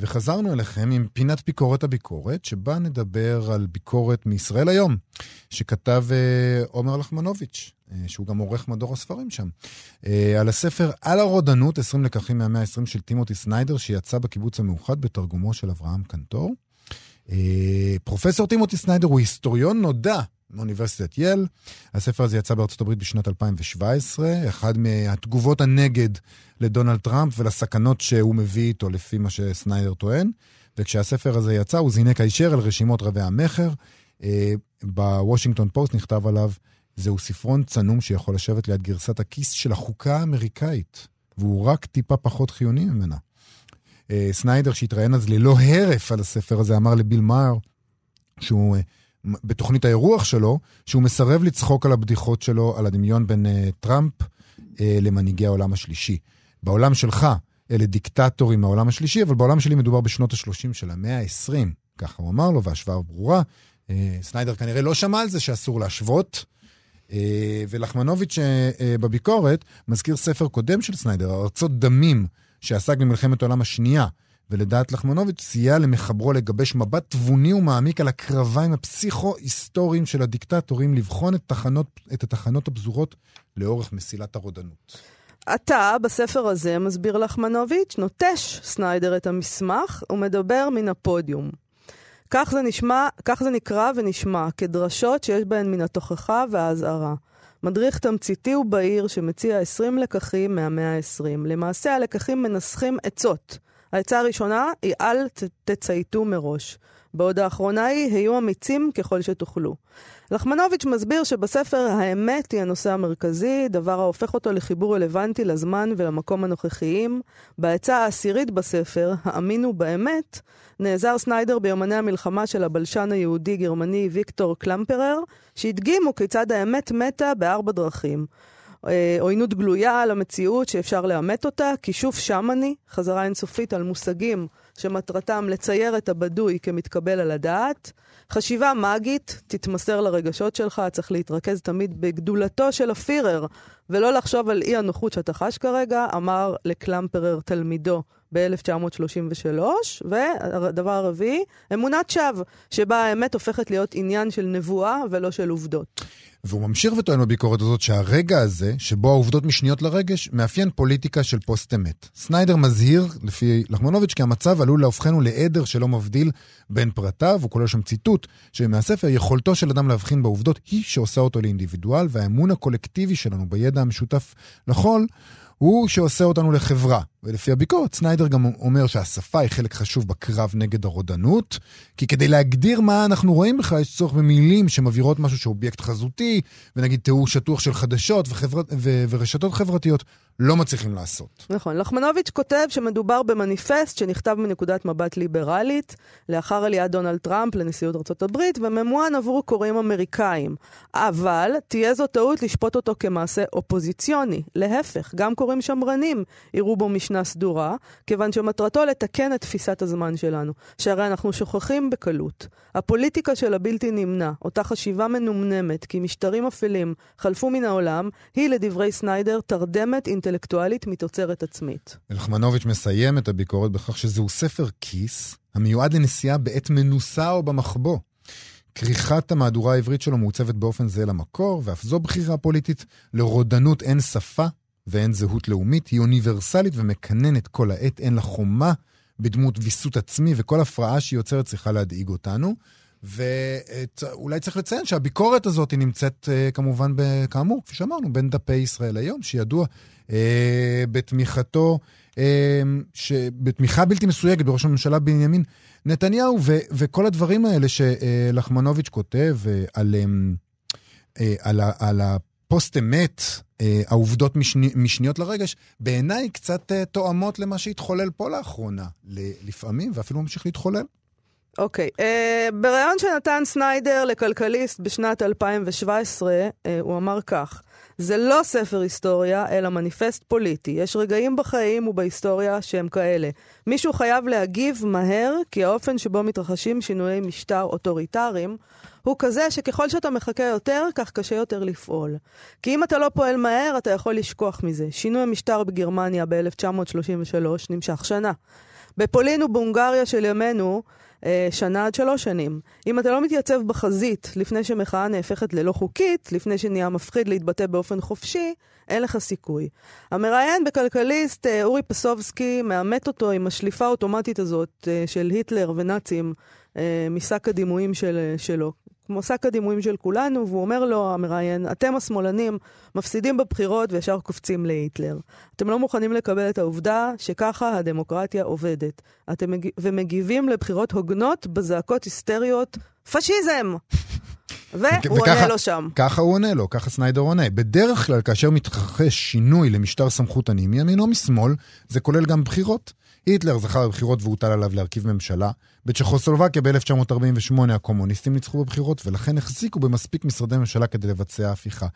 וחזרנו אליכם עם פינת ביקורת הביקורת, שבה נדבר על ביקורת מישראל היום, שכתב אה, עומר לחמנוביץ', אה, שהוא גם עורך מדור הספרים שם, אה, על הספר על הרודנות, 20 לקחים מהמאה ה-20 של טימותי סניידר, שיצא בקיבוץ המאוחד בתרגומו של אברהם קנטור. פרופסור טימותי סניידר הוא היסטוריון נודע מאוניברסיטת יל. הספר הזה יצא בארצות הברית בשנת 2017, אחד מהתגובות הנגד לדונלד טראמפ ולסכנות שהוא מביא איתו, לפי מה שסניידר טוען. וכשהספר הזה יצא, הוא זינק הישר על רשימות רבי המכר. אה, בוושינגטון פוסט נכתב עליו, זהו ספרון צנום שיכול לשבת ליד גרסת הכיס של החוקה האמריקאית, והוא רק טיפה פחות חיוני ממנה. אה, סניידר, שהתראיין אז ללא הרף על הספר הזה, אמר לביל מאר, שהוא... אה, בתוכנית האירוח שלו, שהוא מסרב לצחוק על הבדיחות שלו, על הדמיון בין אה, טראמפ אה, למנהיגי העולם השלישי. בעולם שלך, אלה דיקטטורים מהעולם השלישי, אבל בעולם שלי מדובר בשנות ה-30 של המאה ה-20. ככה הוא אמר לו, וההשוואה ברורה. Uh, סניידר כנראה לא שמע על זה שאסור להשוות. ולחמנוביץ' בביקורת מזכיר ספר קודם של סניידר, ארצות דמים, שעסק במלחמת העולם השנייה, ולדעת לחמנוביץ' סייע למחברו לגבש מבט תבוני ומעמיק על הקרביים הפסיכו-היסטוריים של הדיקטטורים, לבחון את, תחנות, את התחנות הפזורות לאורך מסילת הרודנות. אתה, בספר הזה, מסביר לחמנוביץ', נוטש סניידר את המסמך ומדבר מן הפודיום. כך זה נשמע, כך זה נקרא ונשמע, כדרשות שיש בהן מן התוכחה והאזהרה. מדריך תמציתי ובהיר שמציע 20 לקחים מהמאה ה-20. למעשה הלקחים מנסחים עצות. העצה הראשונה היא אל תצייתו מראש. בעוד האחרונה היא, היו אמיצים ככל שתוכלו. לחמנוביץ' מסביר שבספר האמת היא הנושא המרכזי, דבר ההופך אותו לחיבור רלוונטי לזמן ולמקום הנוכחיים. בעצה העשירית בספר, האמינו באמת, נעזר סניידר ביומני המלחמה של הבלשן היהודי-גרמני ויקטור קלמפרר, שהדגימו כיצד האמת מתה בארבע דרכים. אה, עוינות גלויה על המציאות שאפשר לאמת אותה, כישוף שמאני, חזרה אינסופית על מושגים שמטרתם לצייר את הבדוי כמתקבל על הדעת. חשיבה מגית, תתמסר לרגשות שלך, צריך להתרכז תמיד בגדולתו של הפירר, ולא לחשוב על אי הנוחות שאתה חש כרגע, אמר לקלמפרר תלמידו ב-1933, והדבר הרביעי, אמונת שווא, שבה האמת הופכת להיות עניין של נבואה ולא של עובדות. והוא ממשיך וטוען בביקורת הזאת שהרגע הזה, שבו העובדות משניות לרגש, מאפיין פוליטיקה של פוסט-אמת. סניידר מזהיר, לפי לחמנוביץ', כי המצב עלול להופכנו לעדר שלא מבדיל בין פרטיו, הוא כולל שם ציטוט שמהספר, יכולתו של אדם להבחין בעובדות היא שעושה אותו לאינדיבידואל, והאמון הקולקטיבי שלנו בידע המשותף לכל, הוא שעושה אותנו לחברה. ולפי הביקורת, סניידר גם אומר שהשפה היא חלק חשוב בקרב נגד הרודנות, כי כדי להגדיר מה אנחנו רואים בכלל, יש צורך במילים שמבהירות משהו שאובייקט חזותי, ונגיד תיאור שטוח של חדשות וחבר... ו... ורשתות חברתיות, לא מצליחים לעשות. נכון. לחמנוביץ' כותב שמדובר במניפסט שנכתב מנקודת מבט ליברלית, לאחר עליית דונלד טראמפ לנשיאות ארה"ב, וממוען עבור קוראים אמריקאים. אבל תהיה זו טעות לשפוט אותו כמעשה אופוזיציוני. להפך, גם קוראים שמרנים יראו בו משנה סדורה, כיוון שמטרתו לתקן את תפיסת הזמן שלנו, שהרי אנחנו שוכחים בקלות. הפוליטיקה של הבלתי נמנע, אותה חשיבה מנומנמת כי משטרים אפלים חלפו מן העולם, היא לדברי סניידר תרדמת אינטלקטואלית מתוצרת עצמית. אלחמנוביץ' מסיים את הביקורת בכך שזהו ספר כיס המיועד לנסיעה בעת מנוסה או במחבוא. כריכת המהדורה העברית שלו מעוצבת באופן זהה למקור, ואף זו בחירה פוליטית. לרודנות אין שפה, ואין זהות לאומית, היא אוניברסלית ומקננת כל העת, אין לה חומה בדמות ויסות עצמי, וכל הפרעה שהיא יוצרת צריכה להדאיג אותנו. ואולי צריך לציין שהביקורת הזאת היא נמצאת אה, כמובן, כאמור, כפי שאמרנו, בין דפי ישראל היום, שידוע אה, בתמיכתו, אה, בתמיכה בלתי מסויגת בראש הממשלה בנימין נתניהו, ו, וכל הדברים האלה שלחמנוביץ' כותב אה, על, אה, אה על, על הפוסט אמת, אה, העובדות משני, משניות לרגש, בעיניי קצת אה, תואמות למה שהתחולל פה לאחרונה, לפעמים, ואפילו ממשיך להתחולל. אוקיי, okay. uh, בריאיון שנתן סניידר לכלכליסט בשנת 2017, uh, הוא אמר כך: זה לא ספר היסטוריה, אלא מניפסט פוליטי. יש רגעים בחיים ובהיסטוריה שהם כאלה. מישהו חייב להגיב מהר, כי האופן שבו מתרחשים שינויי משטר אוטוריטריים הוא כזה שככל שאתה מחכה יותר, כך קשה יותר לפעול. כי אם אתה לא פועל מהר, אתה יכול לשכוח מזה. שינוי המשטר בגרמניה ב-1933 נמשך שנה. בפולין ובהונגריה של ימינו, אה, שנה עד שלוש שנים. אם אתה לא מתייצב בחזית לפני שמחאה נהפכת ללא חוקית, לפני שנהיה מפחיד להתבטא באופן חופשי, אין לך סיכוי. המראיין בכלכליסט, אה, אורי פסובסקי, מאמת אותו עם השליפה האוטומטית הזאת אה, של היטלר ונאצים משק הדימויים של, שלו. כמו שק הדימויים של כולנו, והוא אומר לו, המראיין, אתם השמאלנים מפסידים בבחירות וישר קופצים להיטלר. אתם לא מוכנים לקבל את העובדה שככה הדמוקרטיה עובדת. אתם מג... ומגיבים לבחירות הוגנות בזעקות היסטריות, פשיזם! [laughs] והוא עונה לו שם. ככה הוא עונה לו, ככה סניידר עונה. בדרך כלל, כאשר מתרחש שינוי למשטר סמכותני מימין או משמאל, זה כולל גם בחירות. היטלר זכה בבחירות והוטל עליו להרכיב ממשלה. בצ'כוסלובקיה ב-1948 הקומוניסטים ניצחו בבחירות, ולכן החזיקו במספיק משרדי ממשלה כדי לבצע הפיכה.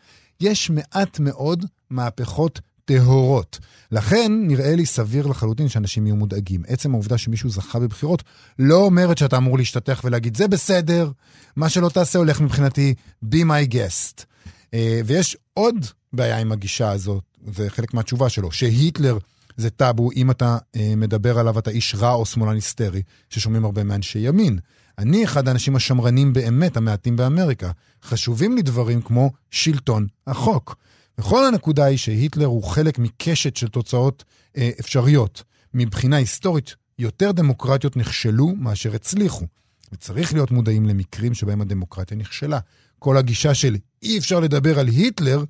יש מעט מאוד מהפכות טהורות. לכן נראה לי סביר לחלוטין שאנשים יהיו מודאגים. עצם העובדה שמישהו זכה בבחירות לא אומרת שאתה אמור להשתתח ולהגיד, זה בסדר, מה שלא תעשה הולך מבחינתי, be my guest. Uh, ויש עוד בעיה עם הגישה הזאת, זה חלק מהתשובה שלו, שהיטלר זה טאבו, אם אתה אה, מדבר עליו אתה איש רע או שמאלן היסטרי, ששומעים הרבה מאנשי ימין. אני אחד האנשים השמרנים באמת, המעטים באמריקה. חשובים לי דברים כמו שלטון החוק. וכל הנקודה היא שהיטלר הוא חלק מקשת של תוצאות אה, אפשריות. מבחינה היסטורית, יותר דמוקרטיות נכשלו מאשר הצליחו. וצריך להיות מודעים למקרים שבהם הדמוקרטיה נכשלה. כל הגישה של אי אפשר לדבר על היטלר,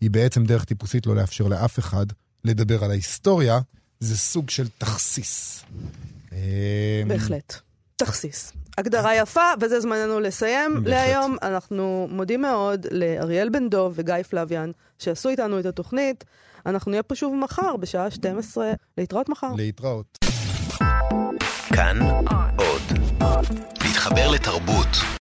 היא בעצם דרך טיפוסית לא לאפשר לאף אחד לדבר על ההיסטוריה. זה סוג של תכסיס. אמ, בהחלט. תכסיס. הגדרה יפה, וזה זמננו לסיים בהחלט. להיום. אנחנו מודים מאוד לאריאל בן דוב וגיא פלוויאן, שעשו איתנו את התוכנית. אנחנו נהיה פה שוב מחר, בשעה 12. להתראות מחר. להתראות. כאן עוד. להתחבר לתרבות